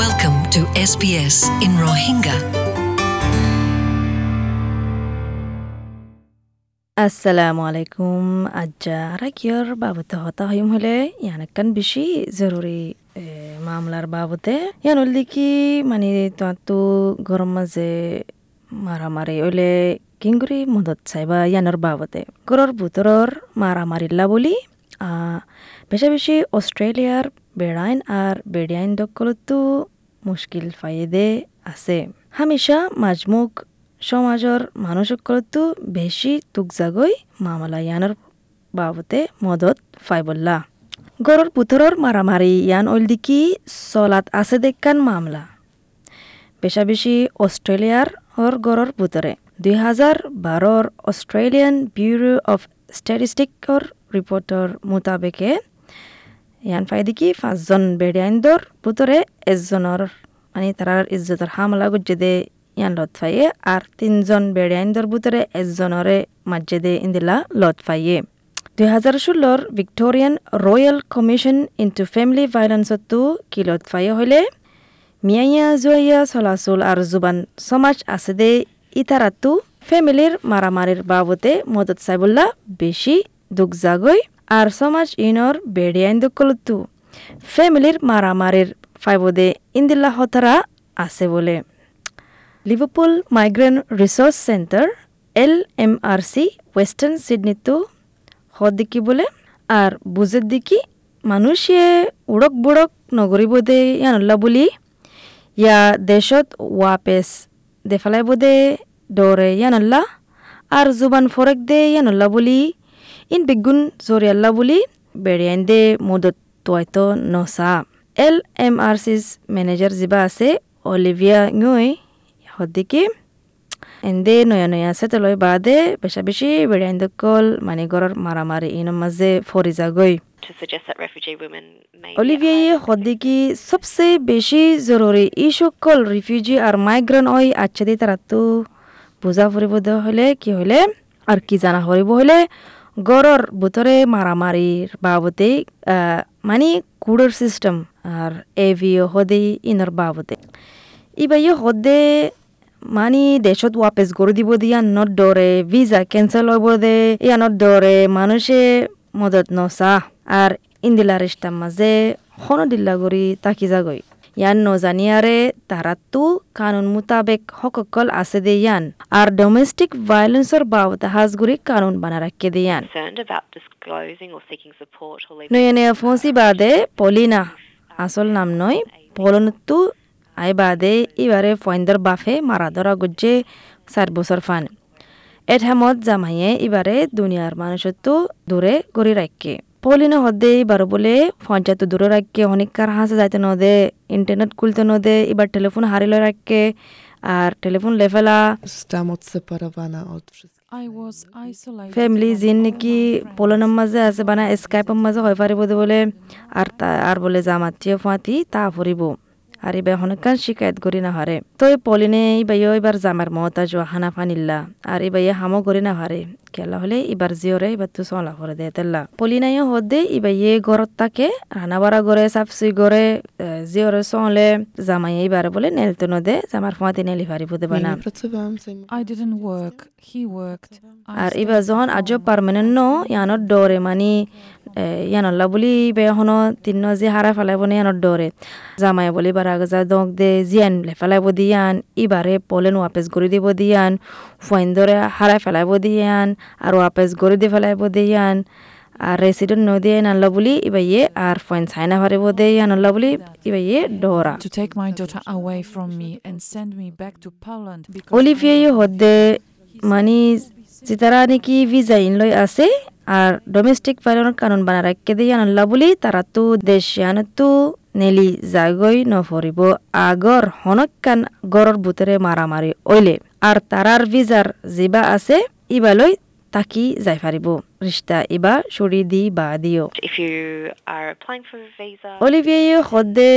Welcome to SBS in Rohingya. আসসালামু আলাইকুম আজ্জা রাকিয়র বাবতে হতা হইম হলে ইয়ানাক্কান বেশি জরুরি মামলার বাবতে ইয়ানুল দেখি মানে তো গরম মাঝে মারামারি ওইলে কিংগুরি মদত চাইবা ইয়ানোর বাবতে গরর বুতরর মারামারিল্লা বলি বেশি অস্ট্রেলিয়ার বেড়াইন আর বেড়াইন দকলতো মুশকিল ফাইদে আছে। হামেশা মাজমুখ সমাজৰ মানুহসকলতো বেছি তুকজাগৈ মামলা ইয়ানৰ বাবতে মদত ফাইবল্লা গড়ৰ পুতৰৰ মাৰামাৰি ইয়ান অলদিকি চলাত আছে দেখান মামলা। বেশা বেশি অস্ট্রেলিয়ার হর গড়র ভিতরে দুই হাজার বারোর অস্ট্রেলিয়ান ব্যুরো অফ স্ট্যাটিস্টিকর রিপোর্টর মোতাবেকে ইয়ান ফাই দেখি পাঁচজন বেড়িয়াইন্দর ভিতরে এজনের মানে তারার ইজ্জতর হামলা গুজ্জেদে ইয়ান লত ফাইয়ে আর তিনজন বেড়িয়াইন্দর ভিতরে এজনরে মাজ্জেদে ইন্দিলা লত ফাইয়ে দুই হাজার ষোলোর Victorian royal commission into family ভাইলেন্সতো কি লত ফাইয়ে হইলে মিয়াইয়া জুয়াইয়া চলাচল আর জুবান সমাজ আছে দে ইতারাতো ফ্যামিলির মারামারির বাবতে মদত চাইবল্লা বেশি দুঃখ জাগই আর সমাজ ইনর বেড়িয়াইন দকলতো ফ্যামিলির মারামারির ফাইবদে ইন্দিল্লা হতারা আছে বলে। Liverpool migrant resource centre L M R C western সিডনিতো হদিকি বলে। আর বুজের দিকি মানুষে উড়ক বুড়ক নগরিব দে ইয়ানল্লা বলি। ইয়া দেশত ওয়াপেস দেফালাই বোদে দৌড়ে ইয়ানল্লা আর জুবান ফরেক দে ইয়ানল্লা বলি ইন বেগুন জরিয়াল্লা বলি বেড়িয়াইন দে মদত তোয়াইতো নসা L M R C's manager যিবা আছে অলিভিয়া ngui হদিকি এন্দে নয়া নয়া সেতলয় বাদে বেশা বেশি বেড়িয়াইন দকল মানে গরর মারামারি ইনৰ মাঝে ফরি যাগৈ to suggest that refugee অলিভিয়াই হদিকি সবসে বেশি জরুরি ই সকল রিফিউজি আর মাইগ্রেন্ট ওই আচ্ছা দিয়ে তারা তো বুঝা ফুরিব হলে কি হলে আর কি জানা হরিব হলে গড়র ভিতরে মারামারির বাবদে মানে কুড়ের সিস্টেম আর এভিও হদে ইনর বাবদে। ইবাইও হদে মানে দেশত ওয়াপেস করে দিব দিয়া নত ডরে ভিসা ক্যান্সেল হইব দে ইয়ানত ডরে, মানুষে মদত নসা। আর ইন্দিলা রিস্তার মাঝে হন দিল্লা গরি তাকি যাগই ইয়ান নজানিয়ারে তারাতো কানুন মোতাবেক হককল আছে দে ইয়ান আর ডোমেস্টিক ভায়োলেন্সর বাবদ হাজগুড়ি কানুন বানা রাখকে দে ইয়ান concerned about disclosing or seeking support or leaving নয়ে নয়ে ফোঁসি বাদে পলিনা আসল নাম নয় পলনতু আই বাদে ইবারে ফয়েন্দর বাফে মারা ধরা গুজ্জে চার বছর ফান এঠামত জামাইয়ে ইবারে দুনিয়ার মানুষতো দূরে গড়ি রাখকে পলিনা হদে এবার বলে ফঞ্চায়েত দূরে রাখকে অনেককার হাসে যাইতে নদে ইন্টারনেট খুলতে নদে এবার টেলিফোন হারিলে রাখকে আর টেলিফোন লেফেলা. ফ্যামিলি জিন নাকি পোলনের মাঝে আছে বানা স্কাইপের মাঝে হয় পারিব দে বলে আর তা আর বলে জামাতীয় ফাঁতি তা ফুরিব আর এবার অনেকক্ষণ শিকায়ত করি না হারে। তো এই পলিনে এবার এবার জামার মতা জোয়া হানা ফানিল্লা আর এবার হামো করি না হারে। কেলা হলে এবার জিওরে এবার তো চলা করে দে তেল্লা পলিনাইও হদে এবার ইয়ে ঘরত তাকে রান্না বাড়া করে সাফসুই করে জিওরে চলে জামাই এইবার বলে নেলতে নদে জামার ফাঁতি নেলি ফারিব দেবা Nie, না nie pracowałam, zajmowałam I didn't work. He worked. I আর এবার যখন আজ পারমানেন্ট ন ইয়ানোর ডরে মানে ইয়ানল্লা বলি বে এখনও তিন যে হারা ফেলাইব না ইয়ানোর ডরে জামাই বলি বার যা দক দে জিয়ান ফেলাইব দিয়ান ইবারে পলেন ওয়াপেস করে দিব দিয়ান ফাইন ধরে হারাই ফেলাইব দিয়ান আর ওয়াপেস করে দিয়ে ফেলাইব দিয়ান আর রেসিডেন্ট ন দিয়ে নানলা বলি ইবা ইয়ে আর ফাইন সাইনা ফারিব দে ইয়ানল্লা বলি ইবা ইয়ে ডরা take my daughter away from me and send me back to Poland because অলিভিয়াই হদে মানে যেতারা নাকি ভিসা ইনলই আছে আর ডোমেস্টিক ভাইলেন্সর কানুন বানা রাখকে দিয়ে আনলা বলি তারা তো দেশ তো নেলি জাগই নফরিব আগর হনকান গড়র ভিতরে মারামারি ওইলে। আর তারার ভিসার যিবা আছে ইবালৈ তাকি যাই ফারিব রিস্তা ইবা সরি দি বা দিও। অলিভিয়ে সদে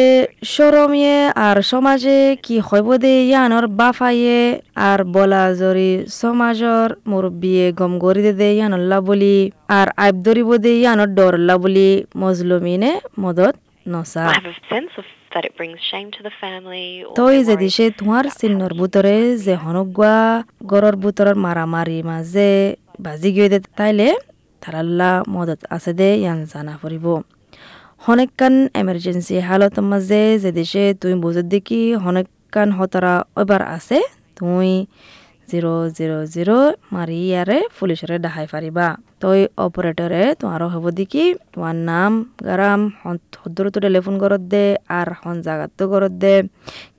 সরমিয়ে আর সমাজে কি হইব দে ইয়ানোর বাফাইয়ে আর বলা জরি সমাজর মুরব্বিয়ে গম গরি দে দে ইয়ানল্লা বলি আর আইব ধরিব দে ইয়ানোর ডরল্লা বলি মজলুমিনে মদত নসা। I have a sense of that it brings shame to the family. Or তই যে দিছে তোমাৰ চিহ্নৰ ভিতরে যে হনগুৱা গড়ৰ বুটৰৰ মাৰামাৰি মাজে বাজি গৈ দে তাইলে তারাল্লা মদত আছে দে ইয়ান জানা ফুৰিব হনেকান এমার্জেন্সি হালতৰ মাজে যে দিছে তুমি বুজত দেখি হনেকান হতৰা এবাৰ আছে তুমি জিৰ' জিৰ' জিৰ' মাৰি ইয়াৰে পুলিচৰে দেখাই পাৰিবা তই অপাৰেটৰে তোমাৰ হ'ব দেখি তোমাৰ নাম গাৰাম সদৰতো টেলিফোন ঘৰত দে আর হন জাগাতো ঘৰত দে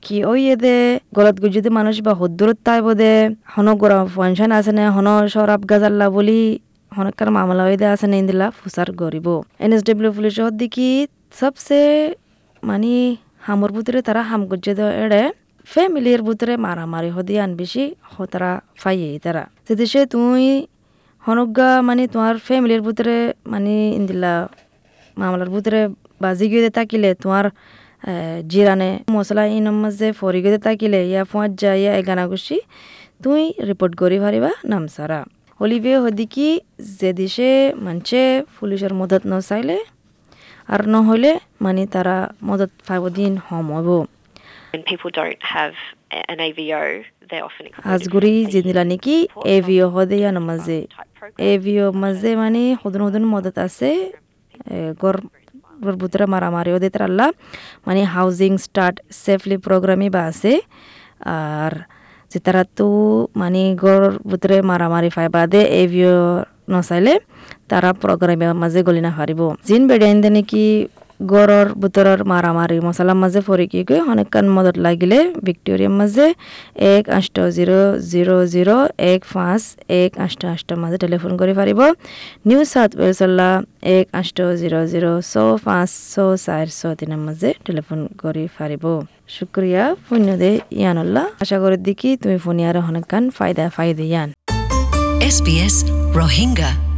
কি ওইয়ে দে গলত গুজিতে মানুষ বা হদ্দুরত তাইব দে হন গোড়া ফাংশন আছে নে হন সরাব গাজাল্লা বলি হনকার মামলা হয়ে দে আছে নে ইন্দিলা ফুসার গরিব এন এস ডব্লিউ পুলিশ দিকি সবসে মানে হামর ভিতরে তারা হাম গুজে এড়ে ফ্যামিলির ভিতরে মারামারি হদি আন বেশি, হতারা ফাইয়ে তারা যদি সে তুই হনগা মানে তোমার ফ্যামিলির ভিতরে মানে ইন্দিলা মামলার ভিতরে বাজি গিয়ে থাকিলে, তোমার জিরানে মশলা ইনম মাঝে ফরি গিয়ে থাকিলে, ইয়া ফুয়ার যা ইয়া এগানা গুছি তুই রিপোর্ট করি পারিবা নামসারা। হলিবে হদিকি যে দিশে মানছে পুলিশের মদত নচাইলে, আর নহলে মানে তারা মদত পাইব দিন হম হব আজগুৰি জিনিলা নেকি এ হদে ইয়ান মাঝে type program. এ ভিঅ মাঝে মানে সদন সদন মদত আছে গর ভিতরে মারামারি ওদের তারাল্লা মানে হাউজিং স্টার্ট সেফলি প্রোগ্রামই বা আছে আর যে তারা তো মানে গর ভিতরে মারামারি ফাই বাদে এ ভিঅ নচাইলে তারা প্রোগ্রামের মাঝে গলি না জিন বেড়াইন দে নাকি গড়ৰ ভিতৰৰ মাৰামাৰি মছলাৰ মাজে ফৰি কি অনেকক্ষণ মদত লাগিলে ভিক্টোৰিয়াৰ মাজে এক আঠ জিৰ' জিৰ' জিৰ' এক পাঁচ এক আঠ আঠৰ মাজে টেলিফোন কৰি পাৰিব নিউ চাউথ ৱেলছলা এক আঠ জিৰ' জিৰ' ছ পাঁচ ছ চাৰি ছ তিনৰ মাজে টেলিফোন কৰি পাৰিব শুক্ৰিয়া পুণ্য দে ইয়ানুল্লাহ। আশা কৰি দেখি তুমি ফোন ফোনিয়াৰ অনেকক্ষণ ফাইদা ফাইদে ইয়ান SBS Rohingya.